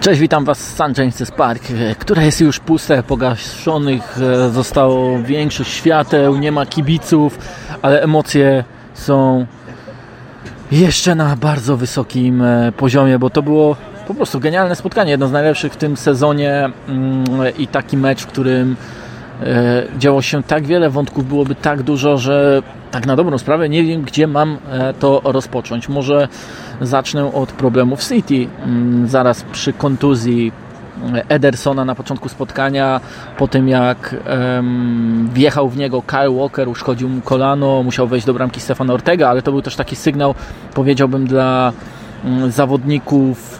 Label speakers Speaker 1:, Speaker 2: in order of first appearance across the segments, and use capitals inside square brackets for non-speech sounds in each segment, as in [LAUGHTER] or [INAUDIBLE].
Speaker 1: Cześć, witam Was z. James's Park, które jest już puste, pogaszonych e, zostało większość świateł, nie ma kibiców, ale emocje są jeszcze na bardzo wysokim e, poziomie, bo to było po prostu genialne spotkanie, jedno z najlepszych w tym sezonie mm, i taki mecz, w którym e, działo się tak wiele wątków, byłoby tak dużo, że tak na dobrą sprawę nie wiem, gdzie mam to rozpocząć. Może zacznę od problemów City. Mm, zaraz przy kontuzji Edersona na początku spotkania, po tym jak wjechał w niego Kyle Walker, uszkodził mu kolano, musiał wejść do bramki Stefan Ortega, ale to był też taki sygnał, powiedziałbym, dla um, zawodników e,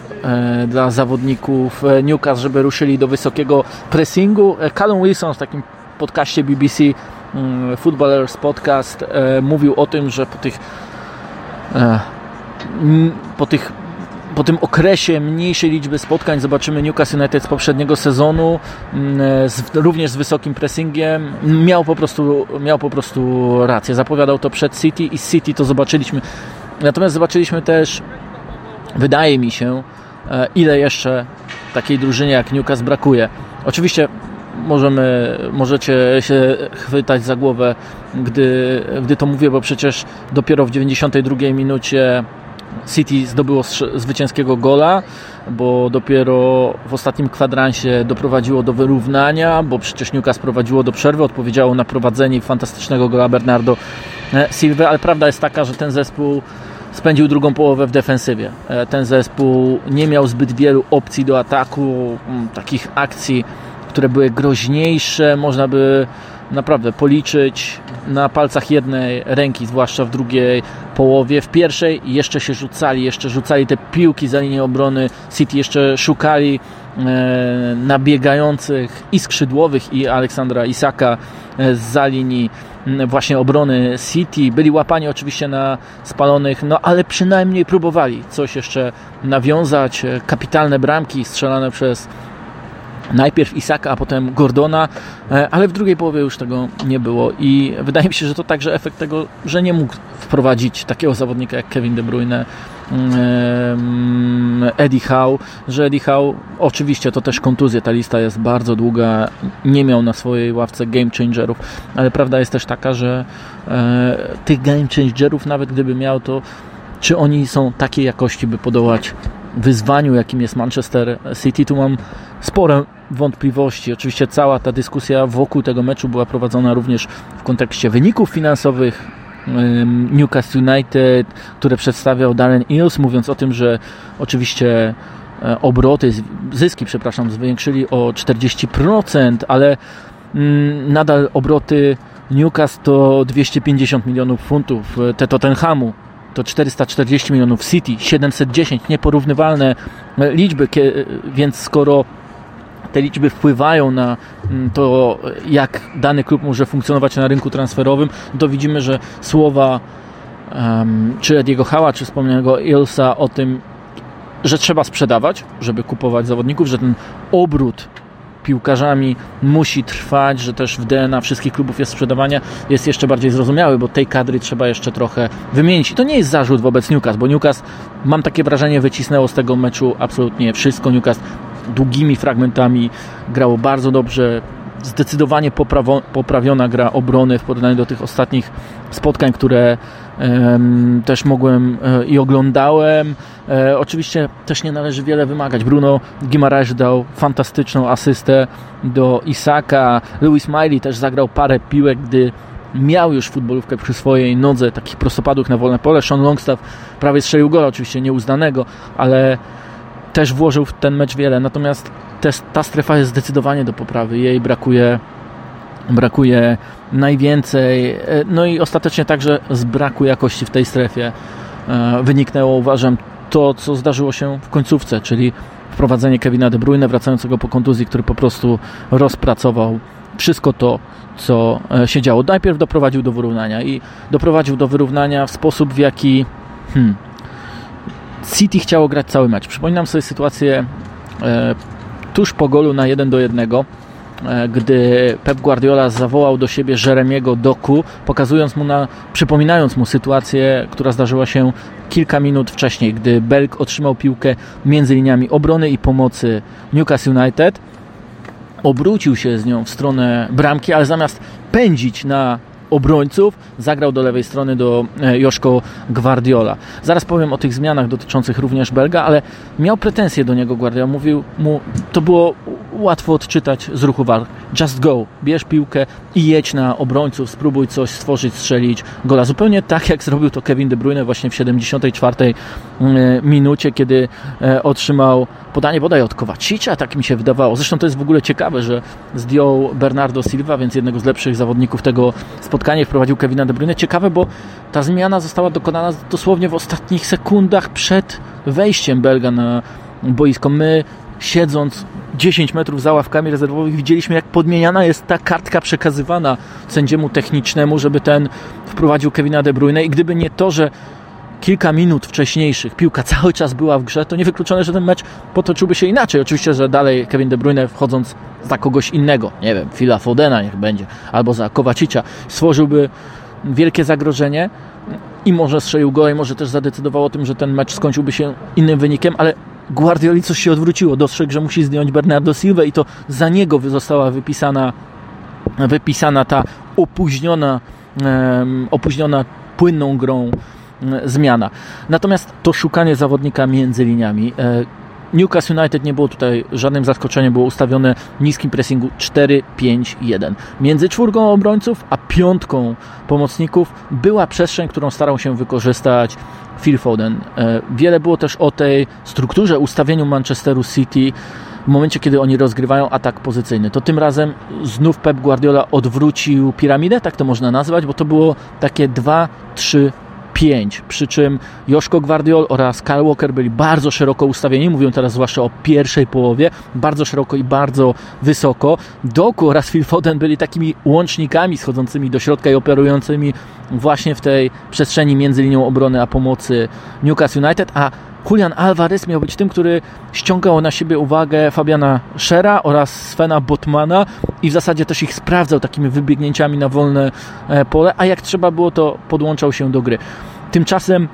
Speaker 1: dla zawodników e, Newcastle, żeby ruszyli do wysokiego pressingu. E, Callum Wilson w takim podcaście BBC um, Footballers Podcast e, mówił o tym, że po tych e, po tych po tym okresie mniejszej liczby spotkań zobaczymy Newcastle United z poprzedniego sezonu, z, również z wysokim pressingiem. Miał po, prostu, miał po prostu rację. Zapowiadał to przed City i City to zobaczyliśmy. Natomiast zobaczyliśmy też, wydaje mi się, e, ile jeszcze takiej drużynie jak Newcastle brakuje. Oczywiście możemy, możecie się chwytać za głowę, gdy, gdy to mówię, bo przecież dopiero w 92 minucie City zdobyło zwycięskiego gola, bo dopiero w ostatnim kwadransie doprowadziło do wyrównania, bo przecież Newcastle prowadziło do przerwy, odpowiedziało na prowadzenie fantastycznego gola Bernardo e, Silva, ale prawda jest taka, że ten zespół spędził drugą połowę w defensywie. E, ten zespół nie miał zbyt wielu opcji do ataku, takich akcji, które były groźniejsze, można by naprawdę policzyć na palcach jednej ręki, zwłaszcza w drugiej połowie. W pierwszej jeszcze się rzucali, jeszcze rzucali te piłki za linię obrony. City jeszcze szukali nabiegających i skrzydłowych i Aleksandra Isaka e, za linii właśnie obrony City. Byli łapani oczywiście na spalonych, no ale przynajmniej próbowali coś jeszcze nawiązać. E, kapitalne bramki strzelane przez najpierw Isaka, a potem Gordona, e, ale w drugiej połowie już tego nie było i wydaje mi się, że to także efekt tego, że nie mógł wprowadzić takiego zawodnika jak Kevin De Bruyne, mm, Eddie Howe, że Eddie Howe, oczywiście to też kontuzje, ta lista jest bardzo długa, nie miał na swojej ławce game changerów, ale prawda jest też taka, że e, tych game changerów nawet gdyby miał, to czy oni są takiej jakości, by podołać wyzwaniu, jakim jest Manchester City. Tu mam spore wątpliwości. Oczywiście cała ta dyskusja wokół tego meczu była prowadzona również w kontekście wyników finansowych. Newcastle United, które przedstawiał Darren Eels, mówiąc o tym, że oczywiście e, obroty, zyski, przepraszam, zwiększyli o 40%, ale mm, nadal obroty Newcastle to 250 milionów funtów, e, te Tottenhamu to 440 milionów, City 710, nieporównywalne e, liczby, więc skoro te liczby wpływają na mm, to, jak dany klub może funkcjonować na rynku transferowym, to widzimy, że słowa um, czy Ediego Hała, czy wspomnianego Ilsa o tym, że trzeba sprzedawać, żeby kupować zawodników, że ten obrót piłkarzami musi trwać, że też w DNA wszystkich klubów jest sprzedawanie, jest jeszcze bardziej zrozumiały, bo tej kadry trzeba jeszcze trochę wymienić. I to nie jest zarzut wobec Newcastle, bo Newcastle, mam takie wrażenie, wycisnęło z tego meczu absolutnie wszystko. Newcastle długimi fragmentami grało bardzo dobrze, zdecydowanie poprawiona gra obrony w porównaniu do tych ostatnich spotkań, które też mogłem e, i oglądałem. E, oczywiście też nie należy wiele wymagać. Bruno Guimaraes dał fantastyczną asystę do Isaka. Louis Miley też zagrał parę piłek, gdy miał już futbolówkę przy swojej nodze, takich prostopadłych na wolne pole. Sean Longstaff prawie strzelił gola, oczywiście nieuznanego, ale też włożył w ten mecz wiele. Natomiast ta strefa jest zdecydowanie do poprawy. Jej brakuje brakuje najwięcej. E, no i ostatecznie także z braku jakości w tej strefie e, wyniknęło, uważam, to, co zdarzyło się w końcówce, czyli wprowadzenie Kevina De Bruyne wracającego po kontuzji, który po prostu rozpracował wszystko to, co e, się działo. Najpierw doprowadził do wyrównania i doprowadził do wyrównania w sposób, w jaki hmm, City chciało grać cały mecz. Przypominam sobie sytuację e, tuż po golu na 1 do 1 e, gdy Pep Guardiola zawołał do siebie Jeremiego Doku, pokazując mu na, przypominając mu sytuację, która zdarzyła się kilka minut wcześniej, gdy Belg otrzymał piłkę między liniami obrony i pomocy Newcastle United, obrócił się z nią w stronę bramki, ale zamiast pędzić na obrońców, zagrał do lewej strony do e, Joszko Guardiola. Zaraz powiem o tych zmianach dotyczących również Belga, ale miał pretensje do niego Guardiola. Mówił mu, to było łatwo odczytać z ruchu war. Just go, bierz piłkę i jedź na obrońców, spróbuj coś stworzyć, strzelić gola. Zupełnie tak jak zrobił to Kevin De Bruyne właśnie w 74 mm, minucie, kiedy e, otrzymał podanie bodaj od Kowacicza, tak mi się wydawało. Zresztą to jest w ogóle ciekawe, że zdjął Bernardo Silva, więc jednego z lepszych zawodników tego spotkania wprowadził Kevina De Bruyne. Ciekawe, bo ta zmiana została dokonana dosłownie w ostatnich sekundach przed wejściem Belga na boisko. My siedząc 10 metrów za ławkami rezerwowych widzieliśmy, jak podmieniana jest ta kartka przekazywana sędziemu technicznemu, żeby ten wprowadził Kevina De Bruyne i gdyby nie to, że kilka minut wcześniejszych piłka [LAUGHS] cały czas była w grze, to niewykluczone, że ten mecz potoczyłby się inaczej. Oczywiście, że dalej Kevin De Bruyne wchodząc za kogoś innego, nie wiem, Phila Fodena niech będzie, albo za Kowacicia, stworzyłby wielkie zagrożenie i może strzelił go i może też zadecydował o tym, że ten mecz skończyłby się innym wynikiem, ale Guardioli coś się odwróciło. Dostrzegł, że musi zdjąć Bernardo Silva i to za niego została wypisana, wypisana ta opóźniona, opóźniona płynną grą zmiana. Natomiast to szukanie zawodnika między liniami. E, Newcastle United nie było tutaj żadnym zaskoczeniem, było ustawione w niskim pressingu 4-5-1. Między czwórką obrońców a piątką pomocników była przestrzeń, którą starał się wykorzystać Phil Foden. E, wiele było też o tej strukturze, ustawieniu Manchesteru City w momencie, kiedy oni rozgrywają atak pozycyjny. To tym razem znów Pep Guardiola odwrócił piramidę, tak to można nazwać, bo to było takie 2-3 5, przy czym Joszko Gwardiol oraz Kyle Walker byli bardzo szeroko ustawieni, mówią teraz zwłaszcza o pierwszej połowie, bardzo szeroko i bardzo wysoko. Doku oraz Phil Foden byli takimi łącznikami schodzącymi do środka i operującymi właśnie w tej przestrzeni między linią obrony a pomocy Newcastle United, a Julian Alvarez miał być tym, który ściągał na siebie uwagę Fabiana Schera oraz Svena Botmana i w zasadzie też ich sprawdzał takimi wybiegnięciami na wolne e, pole, a jak trzeba było, to podłączał się do gry. Tymczasem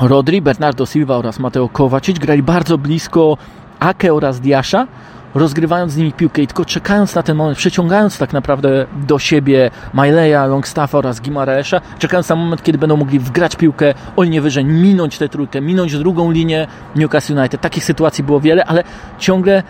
Speaker 1: Rodri, Bernardo Silva oraz Mateo Kovacic grali bardzo blisko Ake oraz Diasza, rozgrywając z nimi piłkę i tylko czekając na ten moment, przeciągając tak naprawdę do siebie Maileya, Longstaffa oraz Gimareesza, czekając na moment, kiedy będą mogli wgrać piłkę o linię wyżej, minąć tę trójkę, minąć drugą linię Newcastle United. Takich sytuacji było wiele, ale ciągle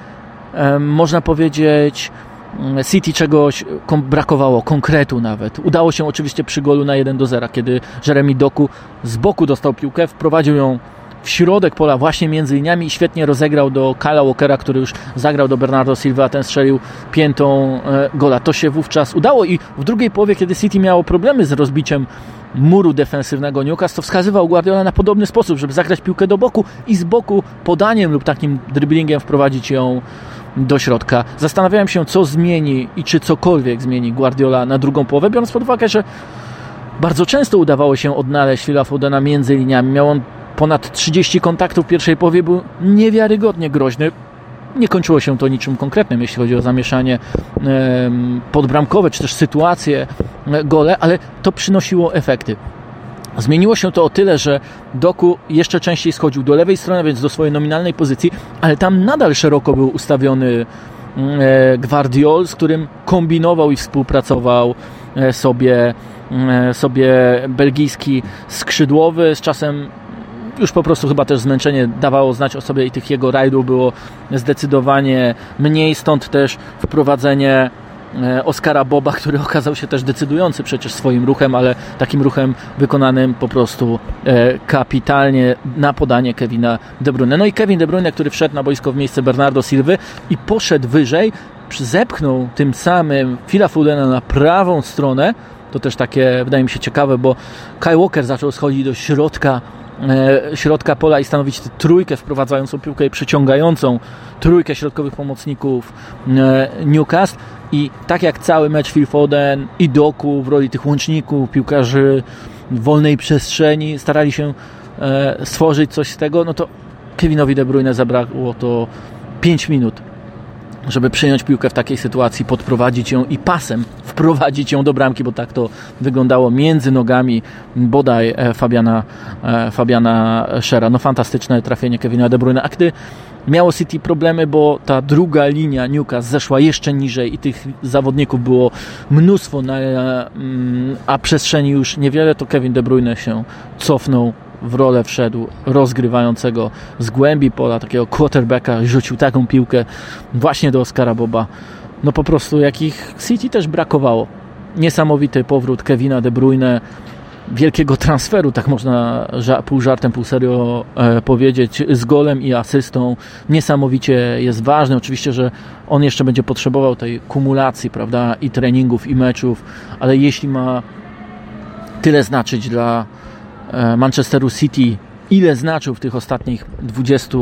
Speaker 1: można powiedzieć mm, City czegoś brakowało, konkretu nawet. Udało się oczywiście przy golu na 1 do 0, kiedy Jeremy Doku z boku dostał piłkę, wprowadził ją w środek pola, właśnie między liniami i świetnie rozegrał do Kala Walkera, który już zagrał do Bernardo Silva, ten strzelił piętą e, gola. To się wówczas udało i w drugiej połowie, kiedy City miało problemy z rozbiciem muru defensywnego Newcastle, to wskazywał Guardiola na podobny sposób, żeby zagrać piłkę do boku i z boku podaniem lub takim dribblingiem wprowadzić ją do środka. Zastanawiałem się, co zmieni i czy cokolwiek zmieni Guardiola na drugą połowę, biorąc pod uwagę, że bardzo często udawało się odnaleźć Phila Fodena między liniami. Miał on ponad 30 kontaktów w pierwszej połowie był niewiarygodnie groźny. Nie kończyło się to niczym konkretnym, jeśli chodzi o zamieszanie podbramkowe, czy też sytuacje, e, gole, ale to przynosiło efekty. Zmieniło się to o tyle, że Doku jeszcze częściej schodził do lewej strony, więc do swojej nominalnej pozycji, ale tam nadal szeroko był ustawiony mm, e, Guardiol, z którym kombinował i współpracował e, sobie, sobie belgijski skrzydłowy. Z czasem już po prostu chyba też zmęczenie dawało znać o sobie i tych jego rajdów było zdecydowanie mniej, stąd też wprowadzenie e, Oskara Boba, który [LAUGHS] okazał się też decydujący przecież swoim ruchem, ale takim ruchem wykonanym po prostu e, kapitalnie na podanie Kevina De Bruyne. No i Kevin De Bruyne, który wszedł na boisko w miejsce Bernardo Silwy i poszedł wyżej, zepchnął tym samym Phila Foodena na prawą stronę, to też takie wydaje mi się ciekawe, bo Kai Walker zaczął schodzić do środka środka pola i stanowić trójkę wprowadzającą piłkę i przyciągającą trójkę środkowych pomocników e, Newcastle. I tak jak cały mecz Phil Foden i Doku w roli tych łączników, piłkarzy wolnej przestrzeni starali się e, stworzyć coś z tego, no to Kevinowi De Bruyne zabrakło to 5 minut żeby przyjąć piłkę w takiej sytuacji, podprowadzić ją i pasem wprowadzić ją do bramki, bo tak to wyglądało między nogami bodaj e, Fabiana, e, Fabiana Szera. No fantastyczne trafienie Kevina De Bruyne. A gdy miało City problemy, bo ta druga linia Newcastle zeszła jeszcze niżej i tych zawodników było mnóstwo, na, mm, a przestrzeni już niewiele, to Kevin De Bruyne się cofnął w rolę wszedł rozgrywającego z głębi pola, takiego quarterbacka, rzucił taką piłkę właśnie do Oscara Boba. No po prostu jakich City też brakowało. Niesamowity powrót Kevina De Bruyne, wielkiego transferu, tak można pół żartem, pół serio e, powiedzieć, z golem i asystą. Niesamowicie jest ważny. Oczywiście, że on jeszcze będzie potrzebował tej kumulacji, prawda, i treningów, i meczów, ale jeśli ma tyle znaczyć dla Manchesteru City, ile znaczył w tych ostatnich 20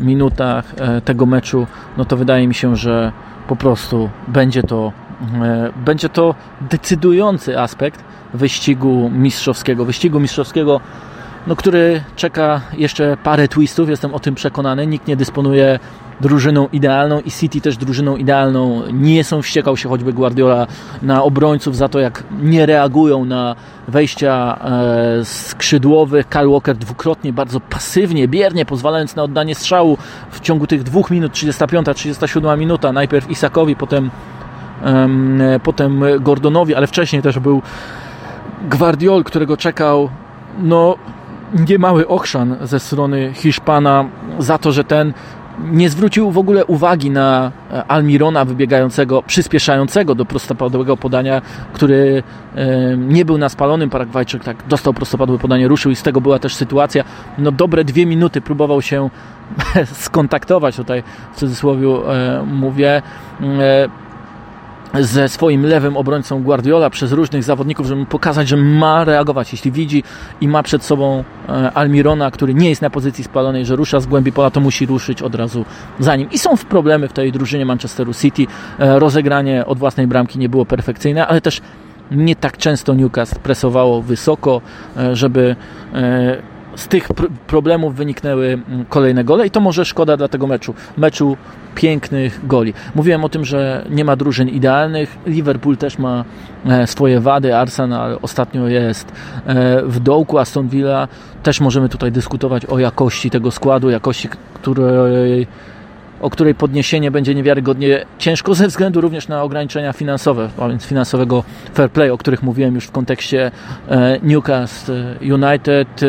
Speaker 1: minutach e, tego meczu, no to wydaje mi się, że po prostu będzie to, e, będzie to decydujący aspekt wyścigu mistrzowskiego. Wyścigu mistrzowskiego, no, który czeka jeszcze parę twistów, jestem o tym przekonany. Nikt nie dysponuje drużyną idealną i City też drużyną idealną. Nie są wściekał się choćby Guardiola na obrońców za to, jak nie reagują na wejścia e, skrzydłowych. Kyle Walker dwukrotnie bardzo pasywnie, biernie, pozwalając na oddanie strzału w ciągu tych dwóch minut, 35-37 minuta. Najpierw Isakowi, potem, potem Gordonowi, ale wcześniej też był Guardiol, którego czekał no niemały ochrzan ze strony Hiszpana za to, że ten nie zwrócił w ogóle uwagi na e, Almirona wybiegającego, przyspieszającego do prostopadłego podania, który e, nie był na spalonym Paragwajczyk, tak dostał prostopadłe podanie, ruszył i z tego była też sytuacja. No dobre dwie minuty próbował się [LAUGHS] skontaktować, tutaj w cudzysłowie e, mówię, ze swoim lewym obrońcą Guardiola przez różnych zawodników, żeby pokazać, że ma reagować. Jeśli widzi i ma przed sobą e, Almirona, który nie jest na pozycji spalonej, że rusza z głębi pola, to musi ruszyć od razu za nim. I są problemy w tej drużynie Manchesteru City. E, rozegranie od własnej bramki nie było perfekcyjne, ale też nie tak często Newcastle presowało wysoko, e, żeby z tych pr problemów wyniknęły kolejne gole i to może szkoda dla tego meczu. Meczu pięknych goli. Mówiłem o tym, że nie ma drużyn idealnych. Liverpool też ma e, swoje wady. Arsenal ostatnio jest e, w dołku. Aston Villa też możemy tutaj dyskutować o jakości tego składu, jakości, której o której podniesienie będzie niewiarygodnie ciężko ze względu również na ograniczenia finansowe, a więc finansowego fair play, o których mówiłem już w kontekście e, Newcastle United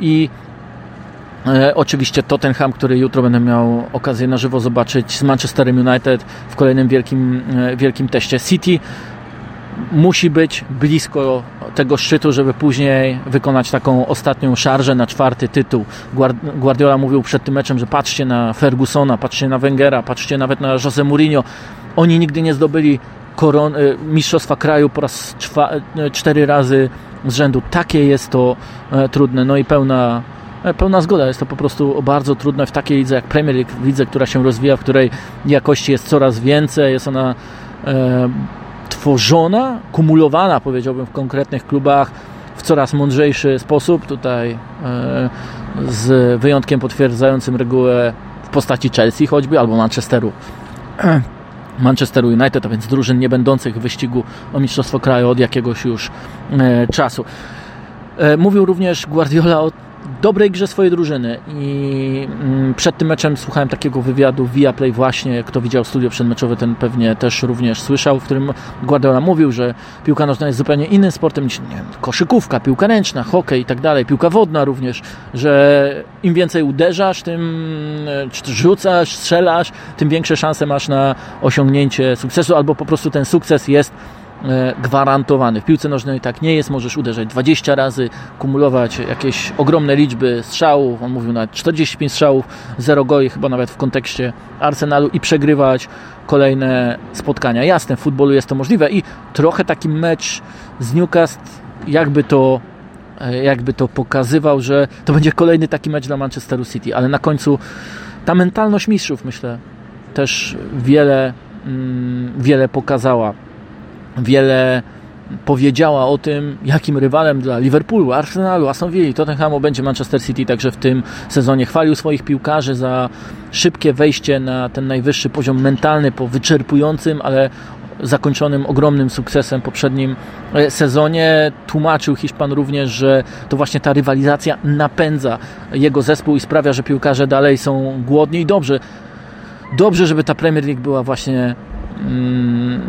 Speaker 1: i Oczywiście Tottenham, który jutro będę miał okazję na żywo zobaczyć z Manchesterem United w kolejnym wielkim, wielkim teście City musi być blisko tego szczytu, żeby później wykonać taką ostatnią szarżę na czwarty tytuł. Guardiola mówił przed tym meczem, że patrzcie na Fergusona, patrzcie na Wengera, patrzcie nawet na Jose Mourinho. Oni nigdy nie zdobyli koron, y, mistrzostwa kraju po raz y, cztery razy z rzędu. Takie jest to e, trudne. No i pełna e, pełna zgoda. Jest to po prostu bardzo trudne w takiej lidze jak Premier League, lidze, która się rozwija, w której jakości jest coraz więcej, jest ona e, tworzona, kumulowana powiedziałbym w konkretnych klubach w coraz mądrzejszy sposób. Tutaj e, z wyjątkiem potwierdzającym regułę w postaci Chelsea choćby albo Manchesteru. [CLEARS THROAT] Manchesteru United, a więc drużyn nie będących w wyścigu o Mistrzostwo Kraju od jakiegoś już e, czasu. E, mówił również Guardiola o dobrej grze swojej drużyny i mm, przed tym meczem słuchałem takiego wywiadu via Play właśnie, kto widział studio przedmeczowe, ten pewnie też również słyszał, w którym Guardiola mówił, że piłka nożna jest zupełnie innym sportem niż wiem, koszykówka, piłka ręczna, hokej i tak dalej, piłka wodna również, że im więcej uderzasz, tym czy rzucasz, strzelasz, tym większe szanse masz na osiągnięcie sukcesu, albo po prostu ten sukces jest gwarantowany. W piłce nożnej tak nie jest, możesz uderzać 20 razy, kumulować jakieś ogromne liczby strzałów, on mówił nawet 45 strzałów, 0 goli chyba nawet w kontekście Arsenalu i przegrywać kolejne spotkania. Jasne, w futbolu jest to możliwe i trochę taki mecz z Newcastle jakby to e, jakby to pokazywał, że to będzie kolejny taki mecz dla Manchesteru City, ale na końcu ta mentalność mistrzów myślę też wiele, mm, wiele pokazała wiele powiedziała o tym, jakim rywalem dla Liverpoolu, Arsenalu, Aston Villa, Tottenhamu będzie Manchester City, także w tym sezonie chwalił swoich piłkarzy za szybkie wejście na ten najwyższy poziom mentalny po wyczerpującym, ale zakończonym ogromnym sukcesem poprzednim e, sezonie. Tłumaczył Hiszpan również, że to właśnie ta rywalizacja napędza jego zespół i sprawia, że piłkarze dalej są głodni i dobrze. Dobrze, żeby ta Premier League była właśnie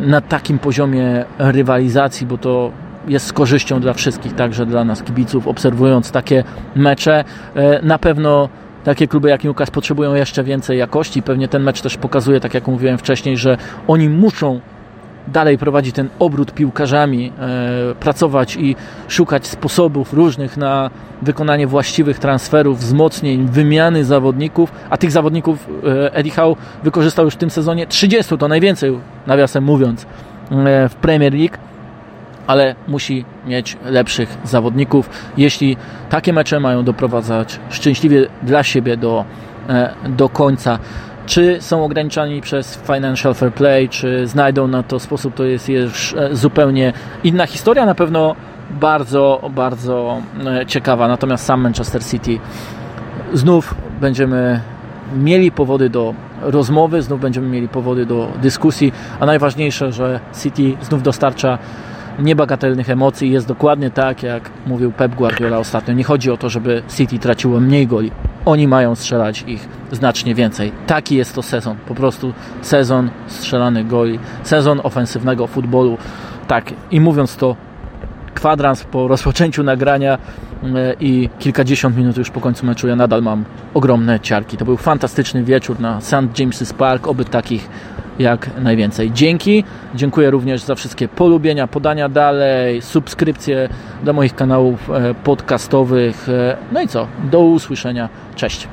Speaker 1: na takim poziomie rywalizacji, bo to jest z korzyścią dla wszystkich, także dla nas kibiców, obserwując takie mecze. E, na pewno takie kluby jak Newcastle potrzebują jeszcze więcej jakości. Pewnie ten mecz też pokazuje, tak jak mówiłem wcześniej, że oni muszą dalej prowadzić ten obrót piłkarzami, e, pracować i szukać sposobów różnych na wykonanie właściwych transferów, wzmocnień, wymiany zawodników, a tych zawodników e, Eddie Howe wykorzystał już w tym sezonie 30, to najwięcej, nawiasem mówiąc, e, w Premier League ale musi mieć lepszych zawodników. Jeśli takie mecze mają doprowadzać szczęśliwie dla siebie do, do końca, czy są ograniczani przez financial fair play, czy znajdą na to sposób, to jest już e, zupełnie inna historia. Na pewno bardzo, bardzo e, ciekawa. Natomiast sam Manchester City znów będziemy mieli powody do rozmowy, znów będziemy mieli powody do dyskusji, a najważniejsze, że City znów dostarcza niebagatelnych emocji. Jest dokładnie tak, jak mówił Pep Guardiola ostatnio. Nie chodzi o to, żeby City traciło mniej goli. Oni mają strzelać ich znacznie więcej. Taki jest to sezon. Po prostu sezon strzelanych goli, sezon ofensywnego futbolu. Tak, i mówiąc to, kwadrans po rozpoczęciu nagrania e, i kilkadziesiąt minut już po końcu meczu, ja nadal mam ogromne ciarki. To był fantastyczny wieczór na St. James's Park, oby takich jak najwięcej. Dzięki. Dziękuję również za wszystkie polubienia, podania dalej, subskrypcje do moich kanałów e, podcastowych. E, no i co? Do usłyszenia. Cześć.